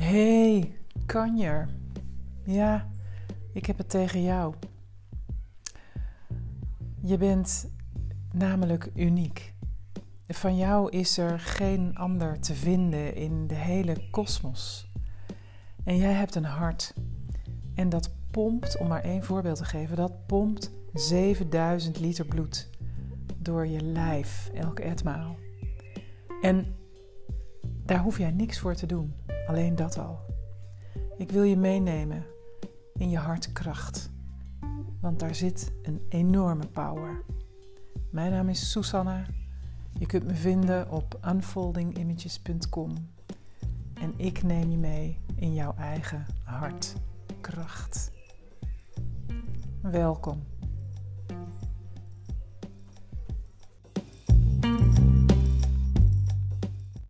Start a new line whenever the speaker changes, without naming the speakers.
Hey, kanjer. Ja, ik heb het tegen jou. Je bent namelijk uniek. Van jou is er geen ander te vinden in de hele kosmos. En jij hebt een hart. En dat pompt, om maar één voorbeeld te geven, dat pompt 7000 liter bloed door je lijf elke etmaal. En daar hoef jij niks voor te doen, alleen dat al. Ik wil je meenemen in je hartkracht, want daar zit een enorme power. Mijn naam is Susanna. Je kunt me vinden op unfoldingimages.com en ik neem je mee in jouw eigen hartkracht. Welkom.